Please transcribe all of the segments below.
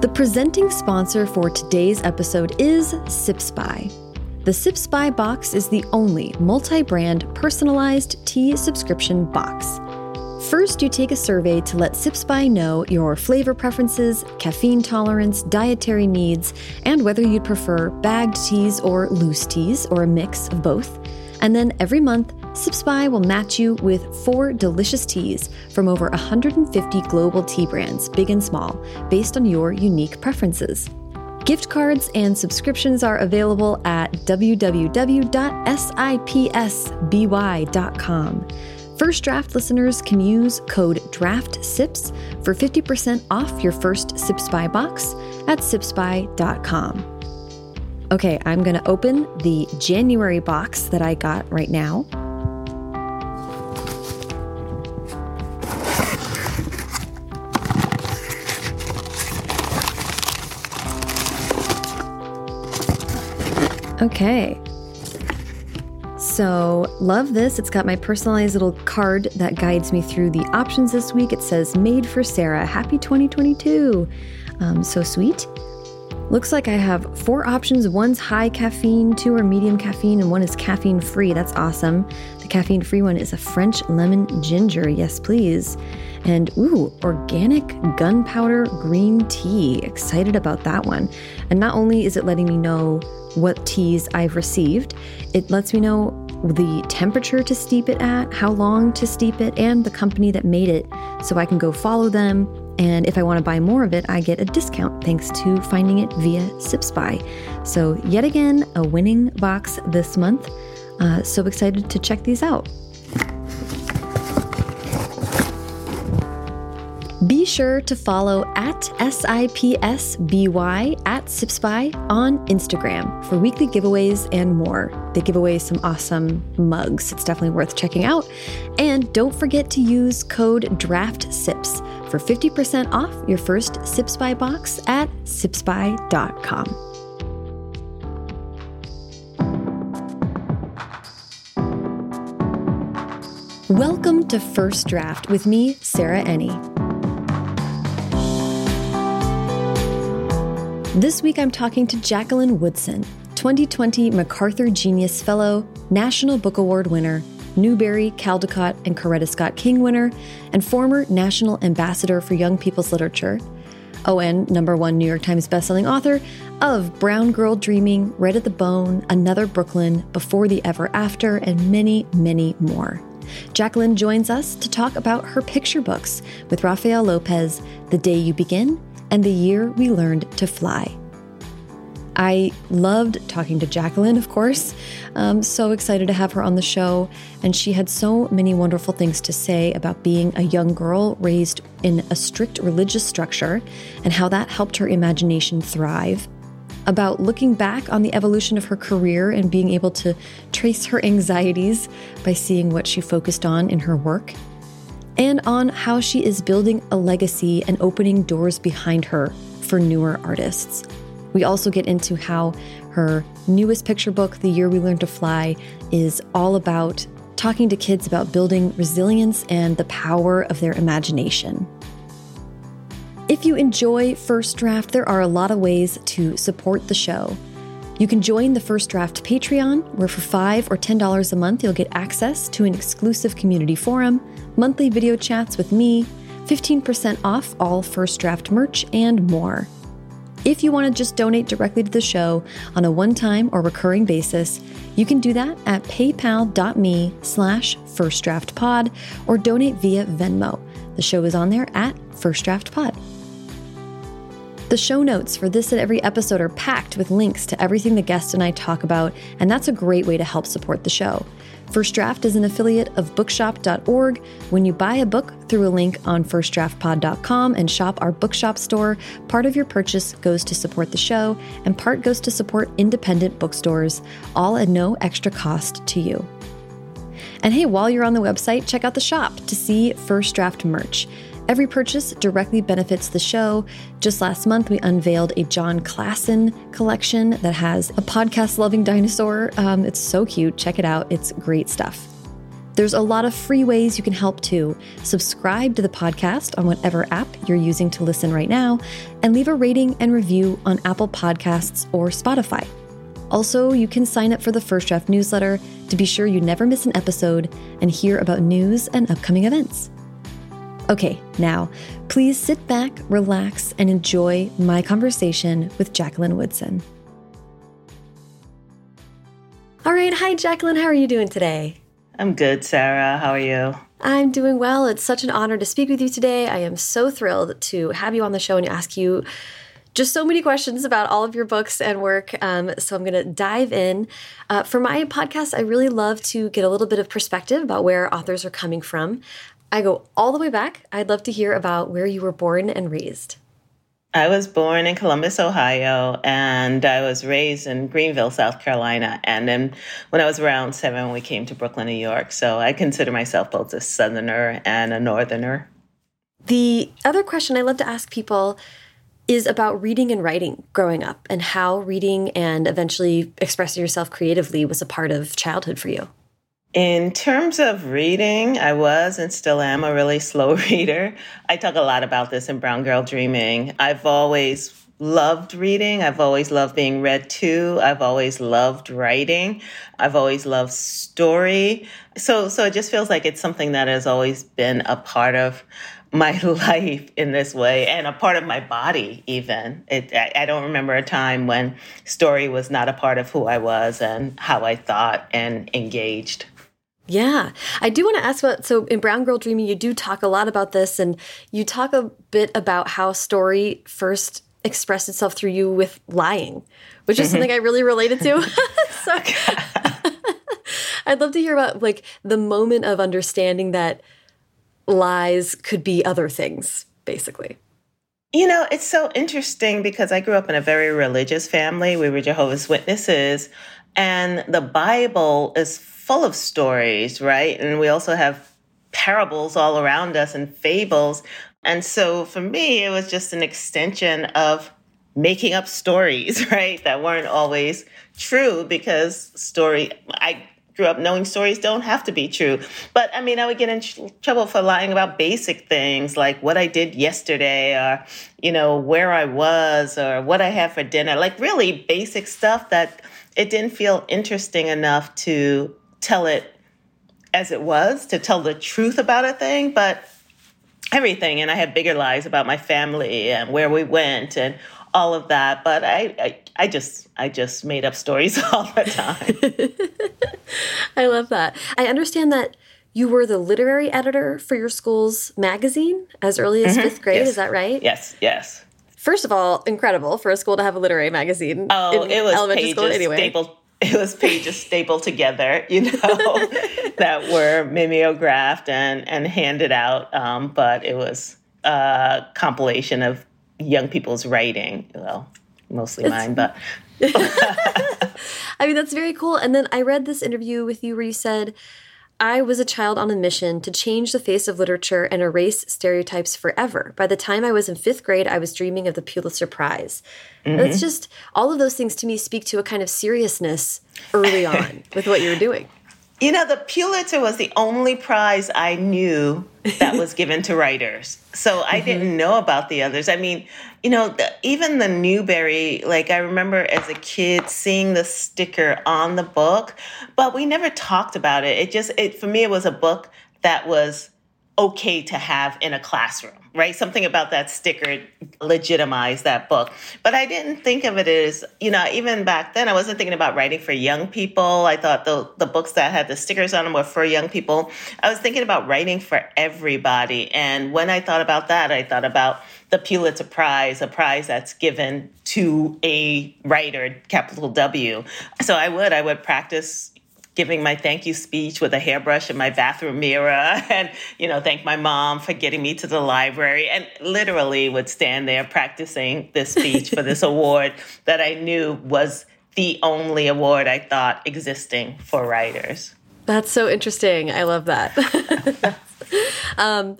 The presenting sponsor for today's episode is Sipsby. The Sipsby box is the only multi brand personalized tea subscription box. First, you take a survey to let Sipsby know your flavor preferences, caffeine tolerance, dietary needs, and whether you'd prefer bagged teas or loose teas or a mix of both. And then every month, Sipsby will match you with four delicious teas from over 150 global tea brands, big and small, based on your unique preferences. Gift cards and subscriptions are available at www.sipsby.com. First draft listeners can use code DRAFTSIPS for 50% off your first Sipsby box at sipsby.com. Okay, I'm going to open the January box that I got right now. Okay. So, love this. It's got my personalized little card that guides me through the options this week. It says, Made for Sarah. Happy 2022. Um, so sweet. Looks like I have four options. One's high caffeine, two are medium caffeine, and one is caffeine free. That's awesome. The caffeine free one is a French lemon ginger. Yes, please. And ooh, organic gunpowder green tea. Excited about that one. And not only is it letting me know what teas I've received. It lets me know the temperature to steep it at, how long to steep it, and the company that made it so I can go follow them. And if I want to buy more of it, I get a discount thanks to finding it via Sipsby. So, yet again, a winning box this month. Uh, so excited to check these out. Sure to follow at SIPSBY at Sipsby on Instagram for weekly giveaways and more. They give away some awesome mugs. It's definitely worth checking out. And don't forget to use code DRAFTSIPS for 50% off your first Sipsby box at sipsby.com. Welcome to First Draft with me, Sarah Enni. This week I'm talking to Jacqueline Woodson, 2020 MacArthur Genius Fellow, National Book Award winner, Newbery, Caldecott, and Coretta Scott King winner, and former National Ambassador for Young People's Literature. And number one New York Times bestselling author of Brown Girl Dreaming, Red at the Bone, Another Brooklyn, Before the Ever After, and many, many more. Jacqueline joins us to talk about her picture books with Rafael Lopez, The Day You Begin and the year we learned to fly. I loved talking to Jacqueline, of course. Um, so excited to have her on the show. And she had so many wonderful things to say about being a young girl raised in a strict religious structure and how that helped her imagination thrive. About looking back on the evolution of her career and being able to trace her anxieties by seeing what she focused on in her work and on how she is building a legacy and opening doors behind her for newer artists. We also get into how her newest picture book, The Year We Learned to Fly, is all about talking to kids about building resilience and the power of their imagination. If you enjoy First Draft, there are a lot of ways to support the show. You can join the First Draft Patreon, where for 5 or $10 a month, you'll get access to an exclusive community forum, monthly video chats with me, 15% off all First Draft merch, and more. If you want to just donate directly to the show on a one-time or recurring basis, you can do that at paypal.me slash firstdraftpod or donate via Venmo. The show is on there at First Draft Pod. The show notes for this and every episode are packed with links to everything the guest and I talk about, and that's a great way to help support the show. First Draft is an affiliate of bookshop.org. When you buy a book through a link on firstdraftpod.com and shop our bookshop store, part of your purchase goes to support the show and part goes to support independent bookstores, all at no extra cost to you. And hey, while you're on the website, check out the shop to see First Draft merch. Every purchase directly benefits the show. Just last month, we unveiled a Jon Klassen collection that has a podcast loving dinosaur. Um, it's so cute. Check it out, it's great stuff. There's a lot of free ways you can help too. Subscribe to the podcast on whatever app you're using to listen right now, and leave a rating and review on Apple Podcasts or Spotify. Also, you can sign up for the First Draft newsletter to be sure you never miss an episode and hear about news and upcoming events. Okay, now, please sit back, relax, and enjoy my conversation with Jacqueline Woodson. All right, hi, Jacqueline. How are you doing today? I'm good, Sarah. How are you? I'm doing well. It's such an honor to speak with you today. I am so thrilled to have you on the show and ask you just so many questions about all of your books and work. Um, so I'm going to dive in. Uh, for my podcast, I really love to get a little bit of perspective about where authors are coming from. I go all the way back. I'd love to hear about where you were born and raised. I was born in Columbus, Ohio, and I was raised in Greenville, South Carolina. And then when I was around seven, we came to Brooklyn, New York. So I consider myself both a Southerner and a Northerner. The other question I love to ask people is about reading and writing growing up and how reading and eventually expressing yourself creatively was a part of childhood for you. In terms of reading, I was and still am a really slow reader. I talk a lot about this in Brown Girl Dreaming. I've always loved reading. I've always loved being read to. I've always loved writing. I've always loved story. So so it just feels like it's something that has always been a part of my life in this way and a part of my body even it, I, I, don't remember a time when story was not a part of who i was and how i thought and engaged yeah. I do want to ask about so in Brown Girl Dreaming, you do talk a lot about this, and you talk a bit about how story first expressed itself through you with lying, which is mm -hmm. something I really related to. so I'd love to hear about like the moment of understanding that lies could be other things, basically. You know, it's so interesting because I grew up in a very religious family. We were Jehovah's Witnesses, and the Bible is full of stories, right? And we also have parables all around us and fables. And so for me, it was just an extension of making up stories, right? That weren't always true because story, I grew up knowing stories don't have to be true. But I mean, I would get in trouble for lying about basic things like what I did yesterday or, you know, where I was or what I had for dinner, like really basic stuff that it didn't feel interesting enough to tell it as it was, to tell the truth about a thing, but everything. And I had bigger lies about my family and where we went and all of that. But I, I, I just, I just made up stories all the time. I love that. I understand that you were the literary editor for your school's magazine as early as mm -hmm. fifth grade. Yes. Is that right? Yes. Yes. First of all, incredible for a school to have a literary magazine. Oh, it was elementary school anyway. stapled it was pages stapled together, you know, that were mimeographed and, and handed out. Um, but it was a compilation of young people's writing. Well, mostly it's, mine, but. I mean, that's very cool. And then I read this interview with you where you said, I was a child on a mission to change the face of literature and erase stereotypes forever. By the time I was in fifth grade, I was dreaming of the Pulitzer Prize. Mm -hmm. It's just all of those things to me speak to a kind of seriousness early on with what you were doing. You know, the Pulitzer was the only prize I knew that was given to writers. So I mm-hmm. didn't know about the others. I mean, you know, the, even the Newbery, like I remember as a kid seeing the sticker on the book, but we never talked about it. It just, it for me, it was a book that was okay to have in a classroom right? Something about that sticker legitimized that book. But I didn't think of it as, you know, even back then, I wasn't thinking about writing for young people. I thought the, the books that had the stickers on them were for young people. I was thinking about writing for everybody. And when I thought about that, I thought about the Pulitzer Prize, a prize that's given to a writer, capital W. So I would, I would practice giving my thank you speech with a hairbrush in my bathroom mirror and you know thank my mom for getting me to the library and literally would stand there practicing this speech for this award that I knew was the only award I thought existing for writers. That's so interesting. I love that. um,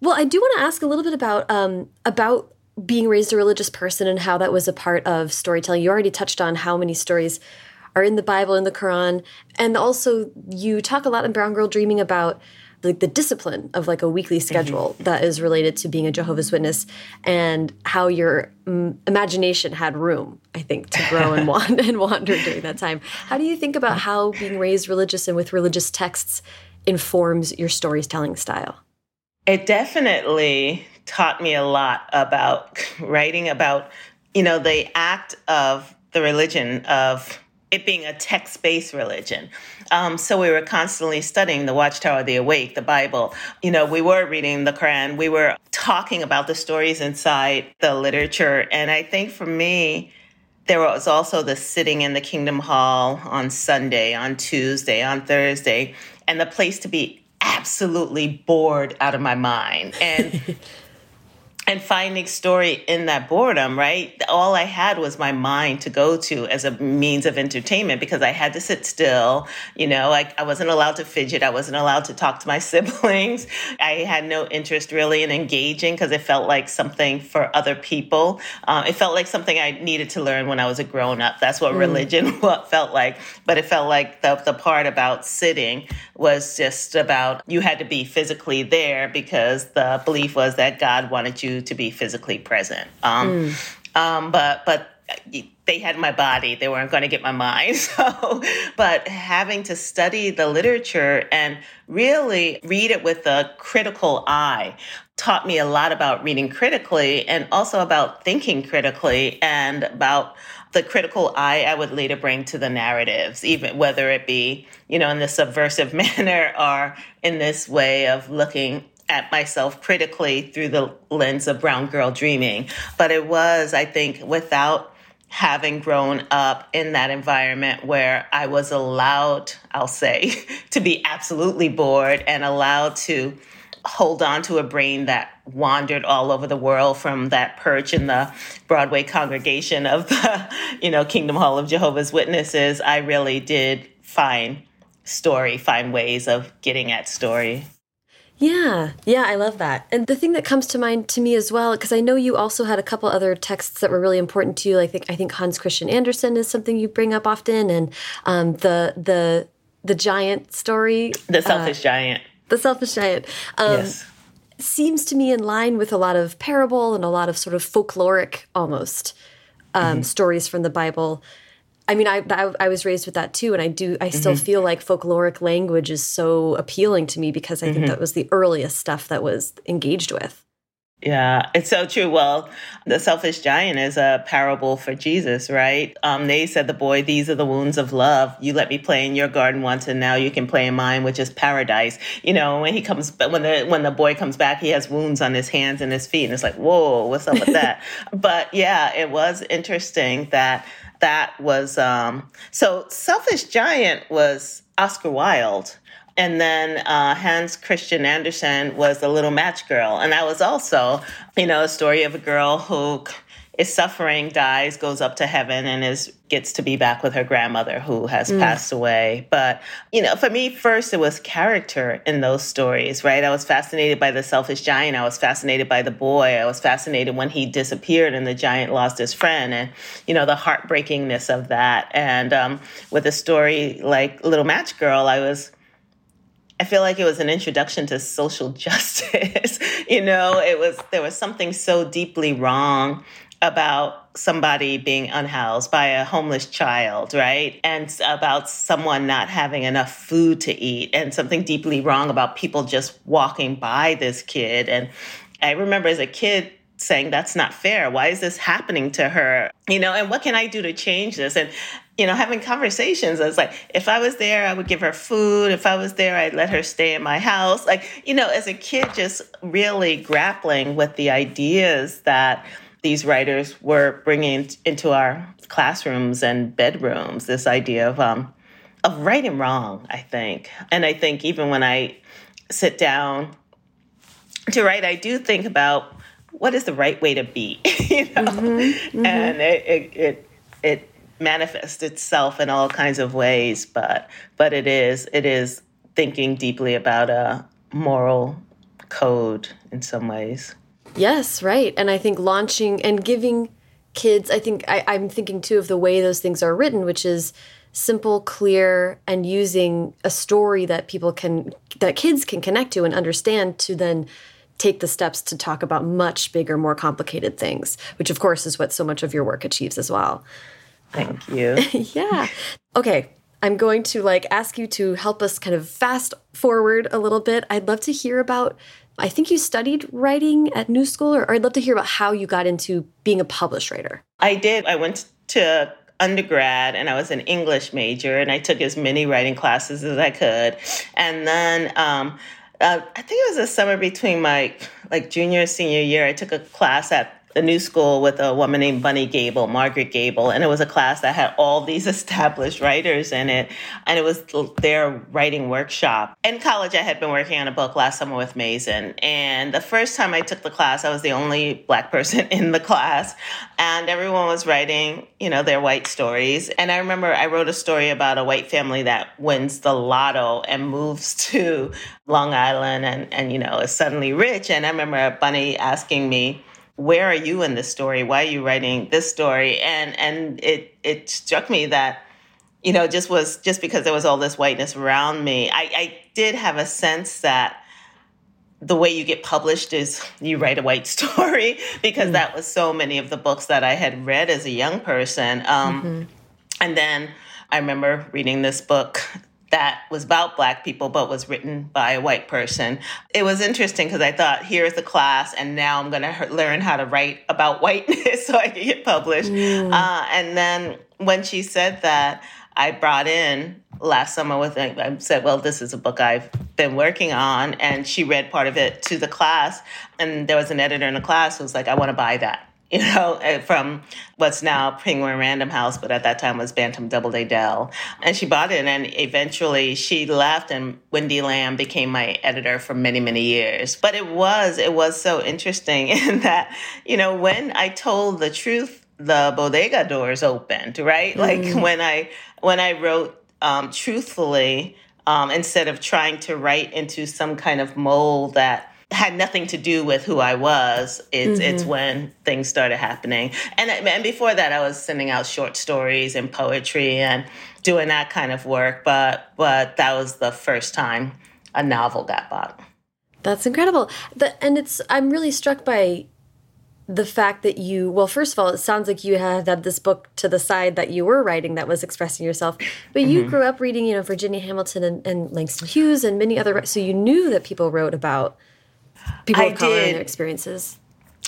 well, I do want to ask a little bit about um, about being raised a religious person and how that was a part of storytelling. You already touched on how many stories are in the Bible, in the Quran. And also, you talk a lot in Brown Girl Dreaming about like the discipline of like a weekly mm-hmm. schedule mm that is related to being a Jehovah's Witness and how your um, imagination had room, I think, to grow and wander and wander during that time. How do you think about how being raised religious and with religious texts informs your storytelling style? It definitely taught me a lot about writing about, you know, the act of the religion of it being a text based religion. Um, so we were constantly studying the Watchtower of the Awake, the Bible. You know, we were reading the Quran, we were talking about the stories inside the literature. And I think for me, there was also the sitting in the Kingdom Hall on Sunday, on Tuesday, on Thursday, and the place to be absolutely bored out of my mind. And and finding story in that boredom, right? All I had was my mind to go to as a means of entertainment because I had to sit still. You know, I, I wasn't allowed to fidget. I wasn't allowed to talk to my siblings. I had no interest really in engaging because it felt like something for other people. Um, it felt like something I needed to learn when I was a grown up. That's what mm. religion felt like. But it felt like the, the part about sitting was just about you had to be physically there because the belief was that God wanted you to be physically present. Um, mm. um, but but they had my body; they weren't going to get my mind. So, but having to study the literature and really read it with a critical eye taught me a lot about reading critically and also about thinking critically and about the critical eye I would later bring to the narratives, even whether it be, you know, in the subversive manner or in this way of looking at myself critically through the lens of brown girl dreaming. But it was, I think, without having grown up in that environment where I was allowed, I'll say, to be absolutely bored and allowed to hold on to a brain that wandered all over the world from that perch in the Broadway congregation of the, you know, Kingdom Hall of Jehovah's Witnesses, I really did find story, find ways of getting at story. Yeah, yeah, I love that. And the thing that comes to mind to me as well, because I know you also had a couple other texts that were really important to you. I think I think Hans Christian Andersen is something you bring up often, and um, the the the giant story, the selfish uh, giant, the selfish giant. Um, yes. Seems to me in line with a lot of parable and a lot of sort of folkloric almost um, mm -hmm. stories from the Bible I mean, I, I, I was raised with that too, and I do. I still mm -hmm. feel like folkloric language is so appealing to me because I mm -hmm. think mm-hmm. that was the earliest stuff that was engaged with. Yeah, it's so true. Well, the selfish giant is a parable for Jesus, right? Um, they said the boy, these are the wounds of love. You let me play in your garden once, and now you can play in mine, which is paradise. You know, when he comes, when the when the boy comes back, he has wounds on his hands and his feet, and it's like, whoa, what's up with that? but yeah, it was interesting that that was um, so Selfish Giant was Oscar Wilde. And then uh, Hans Christian Andersen was the Little Match Girl. And that was also, you know, a story of a girl who is suffering, dies, goes up to heaven, and is gets to be back with her grandmother who has mm. passed away. But you know, for me, first it was character in those stories, right? I was fascinated by the selfish giant. I was fascinated by the boy. I was fascinated when he disappeared and the giant lost his friend, and you know the heartbreakingness of that. And um, with a story like Little Match Girl, I was. I feel like it was an introduction to social justice. you know, it was there was something so deeply wrong about somebody being unhoused by a homeless child, right? And about someone not having enough food to eat, and something deeply wrong about people just walking by this kid. And I remember as a kid saying, That's not fair. Why is this happening to her? You know, and what can I do to change this? And you know, having conversations. I was like, if I was there, I would give her food. If I was there, I'd let her stay in my house. Like, you know, as a kid, just really grappling with the ideas that these writers were bringing into our classrooms and bedrooms this idea of um, of right and wrong. I think, and I think even when I sit down to write, I do think about what is the right way to be, you know, mm-hmm, mm-hmm. and it, it it it manifests itself in all kinds of ways, but but it is it is thinking deeply about a moral code in some ways. Yes, right. And I think launching and giving kids, I think I, I'm thinking too of the way those things are written, which is simple, clear, and using a story that people can, that kids can connect to and understand to then take the steps to talk about much bigger, more complicated things, which of course is what so much of your work achieves as well. Thank you. yeah. Okay. I'm going to like ask you to help us kind of fast forward a little bit. I'd love to hear about I think you studied writing at New School, or, or I'd love to hear about how you got into being a published writer. I did. I went to undergrad and I was an English major and I took as many writing classes as I could. And then um, uh, I think it was a summer between my like junior and senior year, I took a class at the new school with a woman named Bunny Gable, Margaret Gable, and it was a class that had all these established writers in it, and it was their writing workshop. In college, I had been working on a book last summer with Maizon, and the first time I took the class, I was the only black person in the class, and everyone was writing, you know, their white stories. And I remember I wrote a story about a white family that wins the lotto and moves to Long Island, and and you know is suddenly rich. And I remember Bunny asking me where are you in this story? Why are you writing this story? And and it it struck me that you know just was just because there was all this whiteness around me, I, I did have a sense that the way you get published is you write a white story because mm. that was so many of the books that I had read as a young person. Um, mm-hmm. And then I remember reading this book that was about black people but was written by a white person. It was interesting because I thought, here's the class, and now I'm going to learn how to write about whiteness so I can get published. Mm. Uh, and then when she said that, I brought in last summer with I said, well, this is a book I've been working on, and she read part of it to the class, and there was an editor in the class who was like, I want to buy that you know, eh, from what's now Penguin Random House, but at that time was Bantam Doubleday Dell. And she bought it, and eventually she left, and Wendy Lamb became my editor for many, many years. But it was, it was so interesting in that, you know, when I told the truth, the bodega doors opened, right? Mm. Like when I when I wrote um, truthfully, um, instead of trying to write into some kind of mold that had nothing to do with who I was. It's mm-hmm. it's when things started happening, and and before that, I was sending out short stories and poetry and doing that kind of work. But but that was the first time a novel got bought. That's incredible. The, and it's I'm really struck by the fact that you well first of all it sounds like you had had this book to the side that you were writing that was expressing yourself but you mm -hmm. grew up reading you know virginia hamilton and, and langston hughes and many other so you knew that people wrote about people of color and their experiences?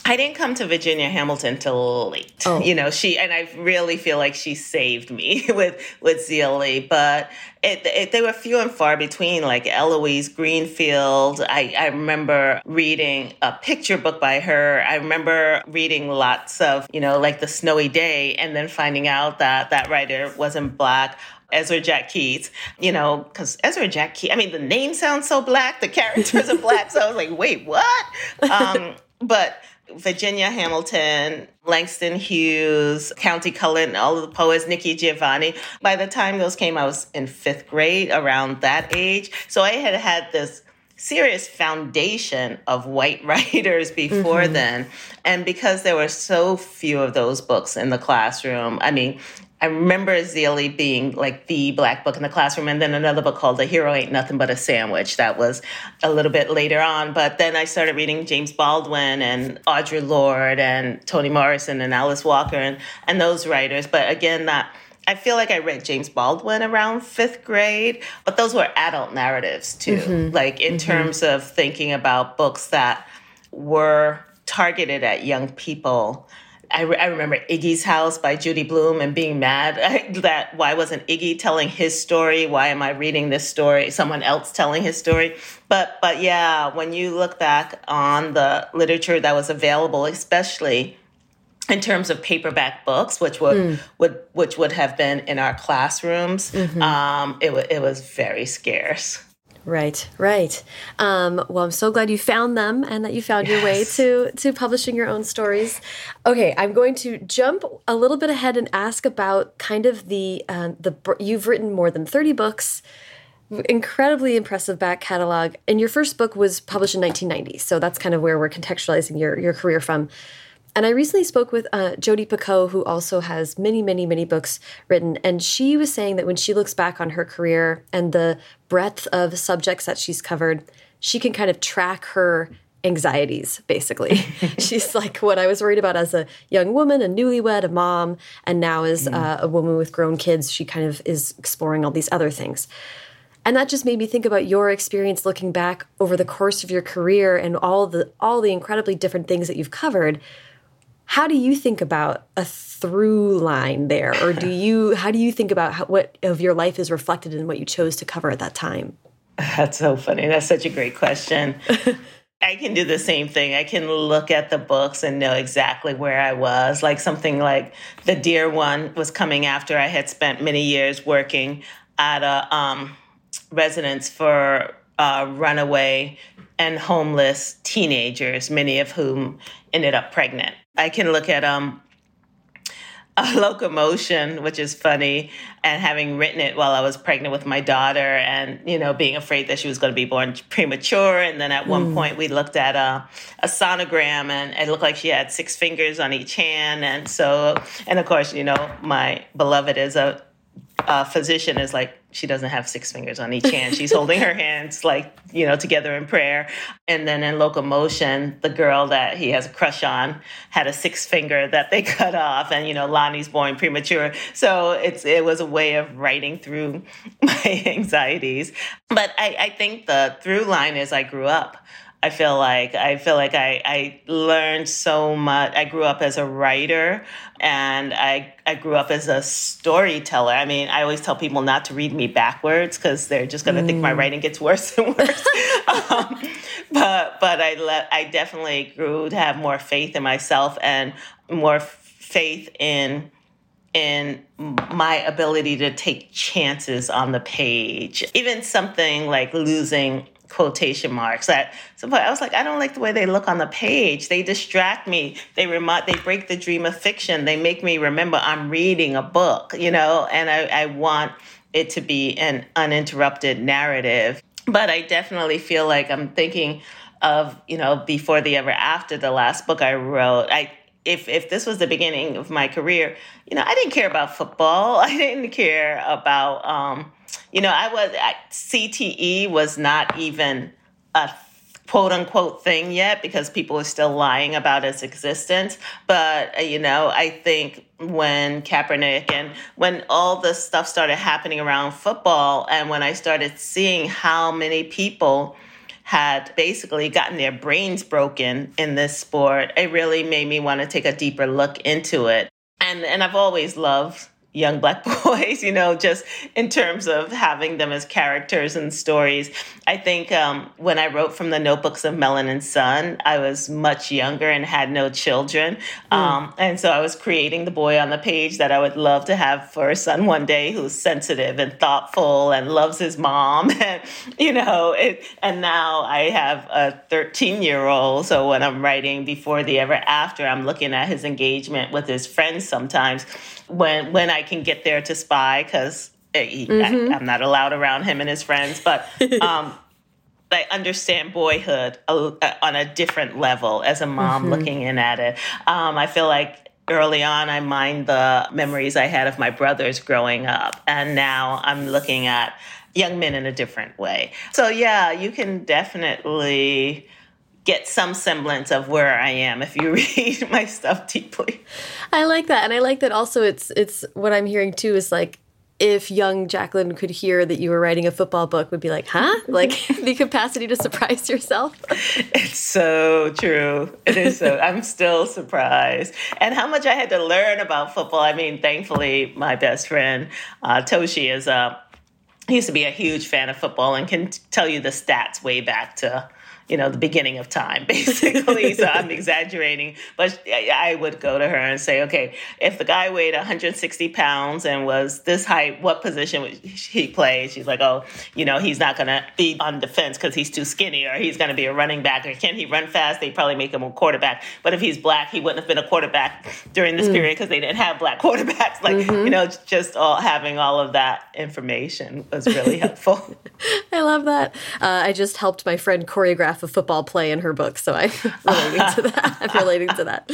I didn't come to Virginia Hamilton till late. Oh. You know, she and I really feel like she saved me with with Zeely, but it, it, they were few and far between. Like Eloise Greenfield, I, I remember reading a picture book by her. I remember reading lots of you know like the Snowy Day, and then finding out that that writer wasn't black. Ezra Jack Keats, you know, because Ezra Jack Keats, I mean, the name sounds so black, the characters are black. So I was like, wait, what? Um, but Virginia Hamilton, Langston Hughes, Countee Cullen, all of the poets, Nikki Giovanni. By the time those came, I was in fifth grade, around that age. So I had had this serious foundation of white writers before mm-hmm. then. And because there were so few of those books in the classroom, I mean, I remember Zeely being like the black book in the classroom, and then another book called The Hero Ain't Nothing But a Sandwich. That was a little bit later on. But then I started reading James Baldwin and Audre Lorde and Toni Morrison and Alice Walker and, and those writers. But again, that I feel like I read James Baldwin around fifth grade, but those were adult narratives too. Mm-hmm. Like in mm-hmm. terms of thinking about books that were targeted at young people I, re- I, remember Iggy's House by Judy Blume and being mad that why wasn't Iggy telling his story? Why am I reading this story? Someone else telling his story. But but yeah, when you look back on the literature that was available, especially in terms of paperback books, which would mm. would which would have been in our classrooms, mm-hmm. um, it, w- it was very scarce. Right, right. Um, well, I'm so glad you found them and that you found yes. your way to to publishing your own stories. Okay, I'm going to jump a little bit ahead and ask about kind of the um, the you've written more than 30 books, incredibly impressive back catalog, and your first book was published in 1990. So that's kind of where we're contextualizing your your career from. And I recently spoke with uh, Jodi Picoult, who also has many, many, many books written. And she was saying that when she looks back on her career and the breadth of subjects that she's covered, she can kind of track her anxieties, basically. She's like what I was worried about as a young woman, a newlywed, a mom, and now as mm. uh, a woman with grown kids, she kind of is exploring all these other things. And that just made me think about your experience looking back over the course of your career and all the all the incredibly different things that you've covered. How do you think about a through line there, or do you? How do you think about how, what of your life is reflected in what you chose to cover at that time? That's so funny. That's such a great question. I can do the same thing. I can look at the books and know exactly where I was. Like something like the Dear one was coming after I had spent many years working at a um, residence for uh, runaway and homeless teenagers, many of whom ended up pregnant. I can look at um, a locomotion, which is funny, and having written it while I was pregnant with my daughter, and you know, being afraid that she was going to be born premature. And then at mm. one point, we looked at a, a sonogram, and it looked like she had six fingers on each hand. And so, and of course, you know, my beloved is a uh, physician is like she doesn't have six fingers on each hand. She's holding her hands like you know together in prayer. And then in locomotion, the girl that he has a crush on had a six finger that they cut off, and you know Lonnie's born premature. So it's it was a way of writing through my anxieties. But I, I think the through line is I grew up. I feel like I feel like I, I learned so much. I grew up as a writer and I, I grew up as a storyteller. I mean, I always tell people not to read me backwards because they're just going to mm. think my mm. writing gets worse and worse. um, but but I let I definitely grew to have more faith in myself and more faith in in my ability to take chances on the page. Even something like losing quotation marks at some point. I was like i don't like the way they look on the page. They distract me. They remind they break the dream of fiction. They make me remember i'm reading a book you know? And i, I want it to be an uninterrupted narrative. But i definitely feel like i'm thinking of you know before the ever after the last book i wrote. I if if this was the beginning of my career you know i didn't care about football. I didn't care about um, you know, I was CTE was not even a quote unquote thing yet because people are still lying about its existence. But, uh, you know, I think when Kaepernick and when all this stuff started happening around football, and when I started seeing how many people had basically gotten their brains broken in this sport, it really made me want to take a deeper look into it. And, and I've always loved young black boys, you know, just in terms of having them as characters and stories. I think um, when I wrote from the notebooks of Melanin Sun, I was much younger and had no children. Mm. Um, and so I was creating the boy on the page that I would love to have for a son one day who's sensitive and thoughtful and loves his mom. And, you know, it, and now I have a 13 year old. So when I'm writing Before the Ever After, I'm looking at his engagement with his friends sometimes when when I can get there to spy because mm-hmm. I'm not allowed around him and his friends. But um, I understand boyhood uh, on a different level as a mom mm-hmm. looking in at it. Um, I feel like early on I mind the memories I had of my brothers growing up, and now I'm looking at young men in a different way. So yeah, you can definitely get some semblance of where I am if you read my stuff deeply. I like that. And I like that also it's it's what I'm hearing too is like if young Jacqueline could hear that you were writing a football book would be like, "Huh?" Like the capacity to surprise yourself. It's so true. It is so I'm still surprised. And how much I had to learn about football. I mean, thankfully my best friend uh, Toshi is a uh, he used to be a huge fan of football and can tell you the stats way back to you know, the beginning of time, basically. so I'm exaggerating, but I would go to her and say, okay, if the guy weighed 160 pounds and was this height, what position would he play? She's like, oh, you know, he's not going to be on defense because he's too skinny, or he's going to be a running back, or can he run fast? They probably make him a quarterback. But if he's black, he wouldn't have been a quarterback during this mm. period because they didn't have black quarterbacks. Like, mm-hmm. you know, just all having all of that information was really helpful. I love that. Uh, I just helped my friend choreograph photograph a football play in her book, so I'm relating to that. I'm relating to that.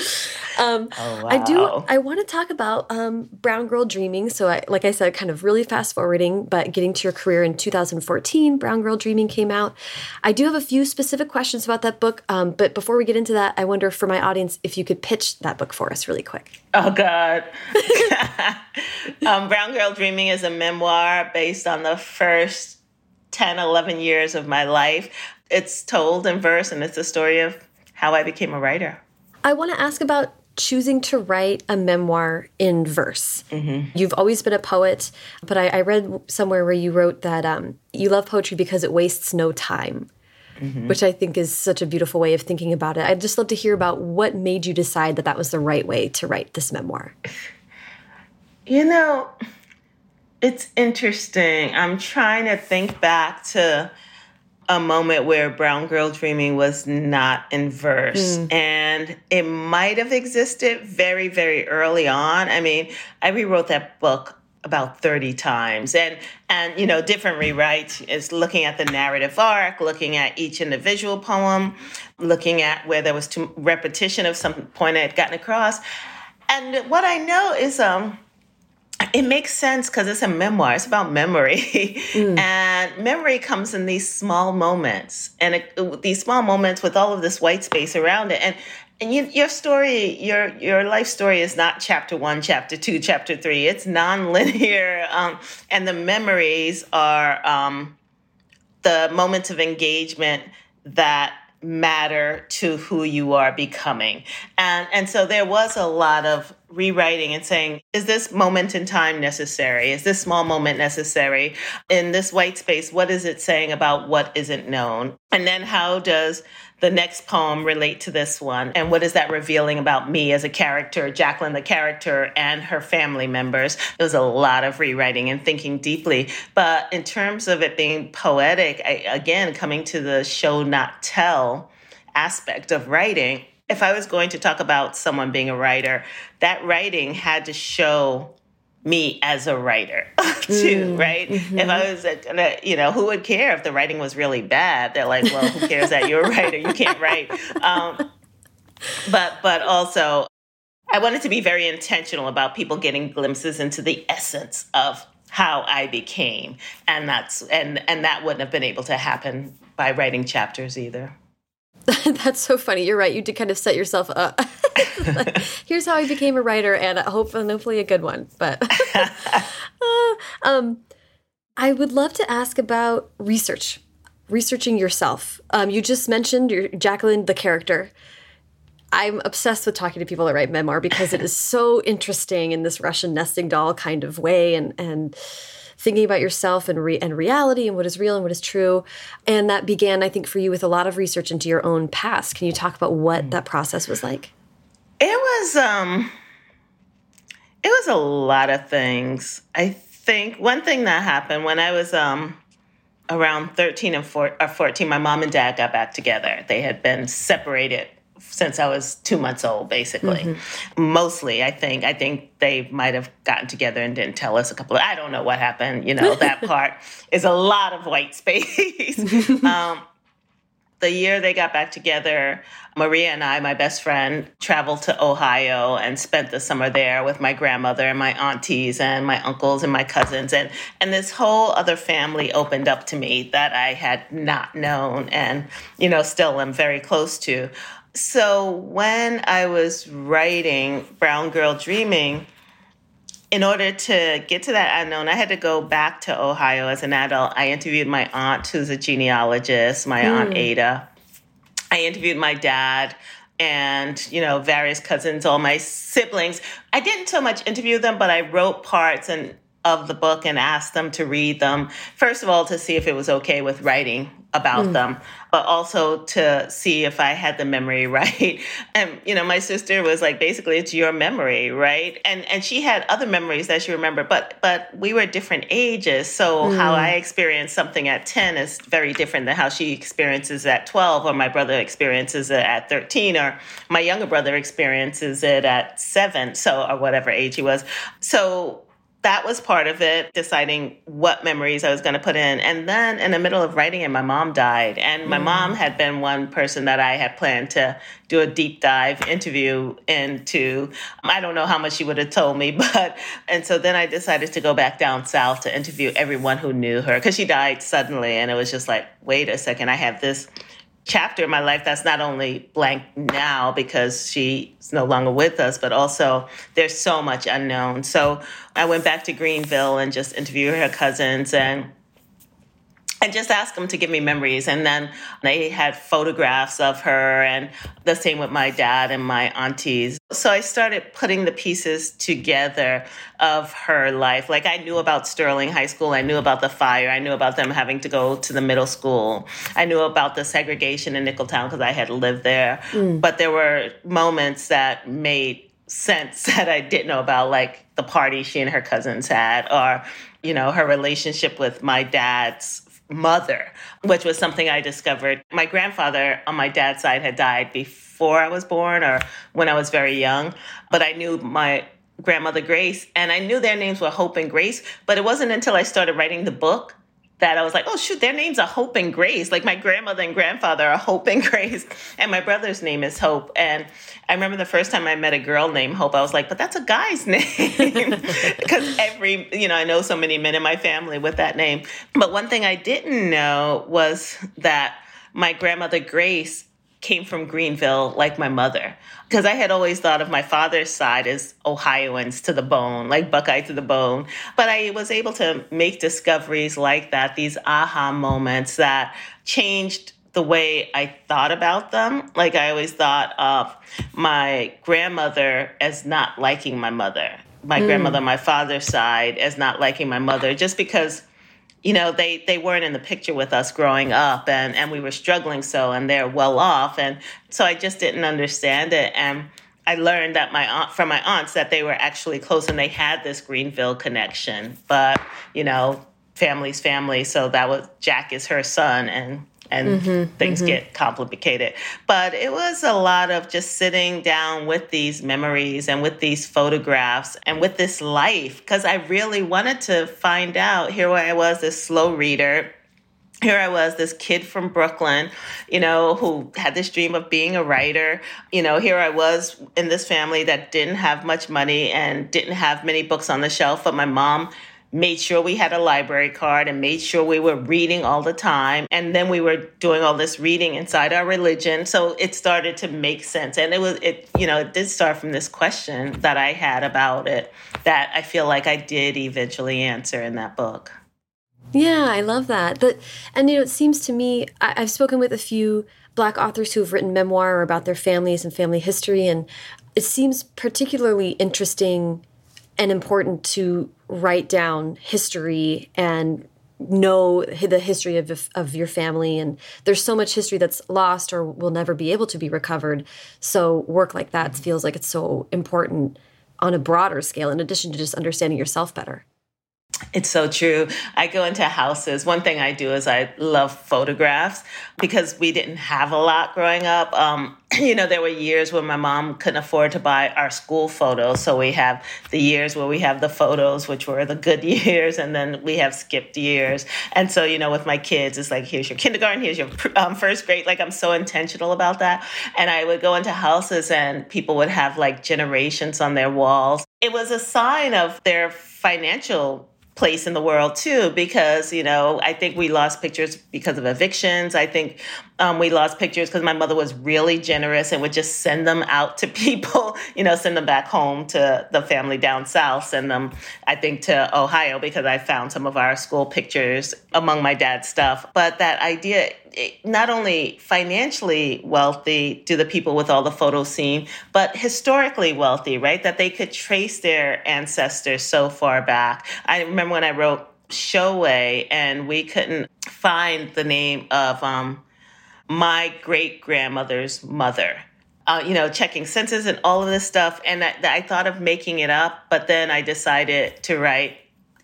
Um, oh, wow. I do. I want to talk about um, Brown Girl Dreaming. So, I, like I said, kind of really fast forwarding, but getting to your career in 2014, Brown Girl Dreaming came out. I do have a few specific questions about that book, um, but before we get into that, I wonder for my audience if you could pitch that book for us really quick. Oh God, um, Brown Girl Dreaming is a memoir based on the first 10, 11 years of my life. It's told in verse, and it's a story of how I became a writer. I want to ask about choosing to write a memoir in verse. Mm-hmm. You've always been a poet, but I, I read somewhere where you wrote that um, you love poetry because it wastes no time. Mm-hmm. Which I think is such a beautiful way of thinking about it. I'd just love to hear about what made you decide that that was the right way to write this memoir. You know, it's interesting. I'm trying to think back to a moment where Brown Girl Dreaming was not in verse. Mm. And it might have existed very, very early on. I mean, I rewrote that book about 30 times and and you know different rewrites is looking at the narrative arc looking at each individual poem looking at where there was too repetition of some point i had gotten across and what i know is um it makes sense because it's a memoir. It's about memory, mm. and memory comes in these small moments, and it, these small moments with all of this white space around it. And and you, your story, your your life story is not chapter one, chapter two, chapter three. It's nonlinear, um, and the memories are um, the moments of engagement that matter to who you are becoming. And and so there was a lot of rewriting and saying, is this moment in time necessary? Is this small moment necessary? In this white space, what is it saying about what isn't known? And then how does the next poem relate to this one? And what is that revealing about me as a character, Jacqueline the character, and her family members? It was a lot of rewriting and thinking deeply. But in terms of it being poetic, I, again, coming to the show, not tell aspect of writing, if I was going to talk about someone being a writer, that writing had to show me as a writer too, mm, right? Mm-hmm. If I was, gonna, you know, who would care if the writing was really bad? They're like, well, who cares that you're a writer? You can't write. Um, but but also, I wanted to be very intentional about people getting glimpses into the essence of how I became, and that's and and that wouldn't have been able to happen by writing chapters either. That's so funny. You're right. You did kind of set yourself up. here's how I became a writer, and hopefully, hopefully a good one. But uh, um, I would love to ask about research, researching yourself. Um, you just mentioned your Jacqueline, the character. I'm obsessed with talking to people that write memoir because it is so interesting in this Russian nesting doll kind of way, and and thinking about yourself and re- and reality and what is real and what is true. And that began, I think, for you with a lot of research into your own past. Can you talk about what mm. that process was like? It was um it was a lot of things. I think one thing that happened when I was um around 13 and 14 my mom and dad got back together. They had been separated since I was two months old, basically. Mm-hmm. Mostly, I think. I think they might have gotten together and didn't tell us a couple of, I don't know what happened. You know, that part is a lot of white space. um, the year they got back together, Maria and I, my best friend, traveled to Ohio and spent the summer there with my grandmother and my aunties and my uncles and my cousins. And, and this whole other family opened up to me that I had not known and, you know, still am very close to. So when I was writing Brown Girl Dreaming, in order to get to that unknown, I had to go back to Ohio as an adult. I interviewed my aunt, who's a genealogist, my mm. aunt Ada. I interviewed my dad and, you know, various cousins, all my siblings. I didn't so much interview them, but I wrote parts and of the book and asked them to read them. First of all, to see if it was okay with writing about mm. them, but also to see if I had the memory right. And you know, my sister was like, basically, it's your memory, right? And and she had other memories that she remembered, but but we were different ages, so mm. how I experienced something at ten is very different than how she experiences at twelve, or my brother experiences it at thirteen, or my younger brother experiences it at seven, so or whatever age he was. So that was part of it, deciding what memories I was going to put in. And then in the middle of writing it, my mom died. And my mm. mom had been one person that I had planned to do a deep dive interview into. I don't know how much she would have told me, but, and so then I decided to go back down south to interview everyone who knew her because she died suddenly. And it was just like, wait a second, I have this chapter in my life that's not only blank now because she's no longer with us, but also there's so much unknown. So I went back to Greenville and just interviewed her cousins and and just ask them to give me memories. And then they had photographs of her, and the same with my dad and my aunties. So I started putting the pieces together of her life. Like I knew about Sterling High School, I knew about the fire, I knew about them having to go to the middle school, I knew about the segregation in Nicholtown because I had lived there. Mm. But there were moments that made sense that I didn't know about, like the party she and her cousins had, or you know, her relationship with my dad's mother, which was something I discovered. My grandfather on my dad's side had died before I was born or when I was very young, but I knew my grandmother Grace and I knew their names were Hope and Grace, but it wasn't until I started writing the book that I was like, oh shoot, their names are Hope and Grace. Like my grandmother and grandfather are Hope and Grace, and my brother's name is Hope. And I remember the first time I met a girl named Hope, I was like, but that's a guy's name because every, you know, I know so many men in my family with that name. But one thing I didn't know was that my grandmother Grace came from Greenville like my mother. Because I had always thought of my father's side as Ohioans to the bone, like Buckeye to the bone. But I was able to make discoveries like that, these aha moments that changed the way I thought about them. Like I always thought of my grandmother as not liking my mother, my mm. grandmother, my father's side as not liking my mother, just because you know they they weren't in the picture with us growing up and and we were struggling so and they're well off. And so i just didn't understand it. And i learned that my aunt from my aunts that they were actually close and they had this greenville connection. But you know family's family. So that was jack is her son and and mm-hmm, things mm-hmm. get complicated. But it was a lot of just sitting down with these memories and with these photographs and with this life because I really wanted to find out. Here I was, this slow reader. Here I was, this kid from Brooklyn, you know, who had this dream of being a writer. You know, here I was in this family that didn't have much money and didn't have many books on the shelf, but my mom made sure we had a library card and made sure we were reading all the time. And then we were doing all this reading inside our religion. So it started to make sense. And it was, it, you know, it did start from this question that I had about it that I feel like I did eventually answer in that book. Yeah, I love that. But, and you know, it seems to me, I, I've spoken with a few Black authors who have written memoir about their families and family history, and it seems particularly interesting and important to write down history and know the history of, of your family. And there's so much history that's lost or will never be able to be recovered. So work like that feels like it's so important on a broader scale in addition to just understanding yourself better it's so true. I go into houses. One thing I do is I love photographs because we didn't have a lot growing up. Um, you know, there were years when my mom couldn't afford to buy our school photos. So we have the years where we have the photos, which were the good years, and then we have skipped years. And so, you know, with my kids, it's like, here's your kindergarten, here's your um, first grade. Like, I'm so intentional about that. And I would go into houses and people would have like generations on their walls. It was a sign of their financial place in the world too because you know i think we lost pictures because of evictions i think um, we lost pictures because my mother was really generous and would just send them out to people you know send them back home to the family down south send them i think to ohio because i found some of our school pictures among my dad's stuff but that idea not only financially wealthy do the people with all the photos seem, but historically wealthy, right? That they could trace their ancestors so far back. I remember when I wrote Show Way and we couldn't find the name of um, my great grandmother's mother. Uh, you know, checking census and all of this stuff. And I, I thought of making it up, but then I decided to write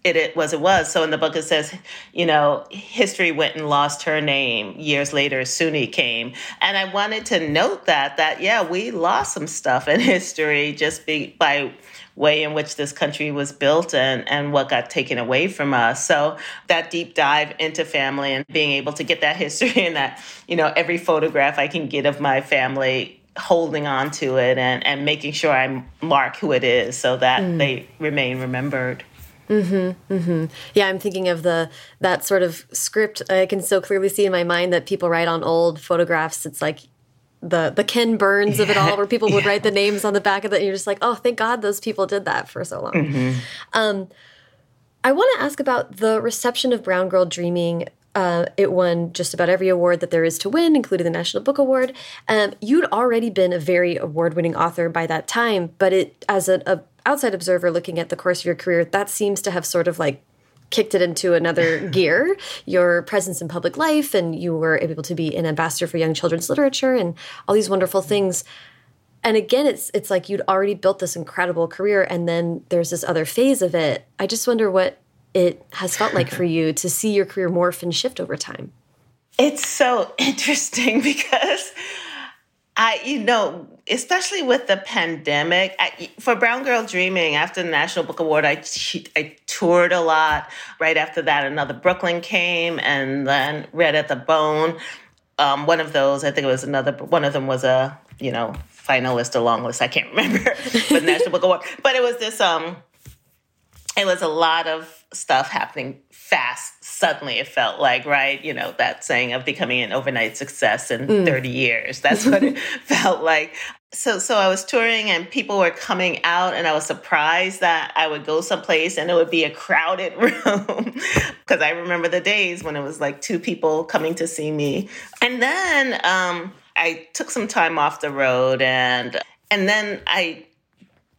it, it was it was. So in the book it says, you know, history went and lost her name years later. Soonie came, and I wanted to note that that yeah, we lost some stuff in history just be, by way in which this country was built and, and what got taken away from us. So that deep dive into family and being able to get that history and that, you know, every photograph I can get of my family holding on to it and, and making sure I mark who it is so that mm. they remain remembered. Mm-hmm, mm-hmm. Yeah, I'm thinking of the that sort of script. I can so clearly see in my mind that people write on old photographs. It's like the the Ken Burns of it all, where people would yeah. write the names on the back of it, and you're just like, oh, thank God those people did that for so long. Mm-hmm. Um, I want to ask about the reception of Brown Girl Dreaming. Uh, it won just about every award that there is to win, including the National Book Award. Um, you'd already been a very award-winning author by that time, but it, as an outside observer looking at the course of your career, that seems to have sort of like kicked it into another gear your presence in public life and you were able to be an ambassador for young children's literature and all these wonderful things. And again it's it's like you'd already built this incredible career and then there's this other phase of it. I just wonder what it has felt like for you to see your career morph and shift over time. It's so interesting because I, you know, especially with the pandemic, I, for Brown Girl Dreaming, after the National Book Award, I, I toured a lot. Right after that, another Brooklyn came, and then Red at the Bone. Um, one of those, I think it was another. One of them was a, you know, finalist, a long list. I can't remember, but National Book Award. But it was this. Um, it was a lot of stuff happening fast suddenly it felt like right you know that saying of becoming an overnight success in mm. 30 years. That's what it felt like. So so i was touring and people were coming out and i was surprised that i would go someplace and it would be a crowded room. Because i remember the days when it was like two people coming to see me. And then um, i took some time off the road and and then i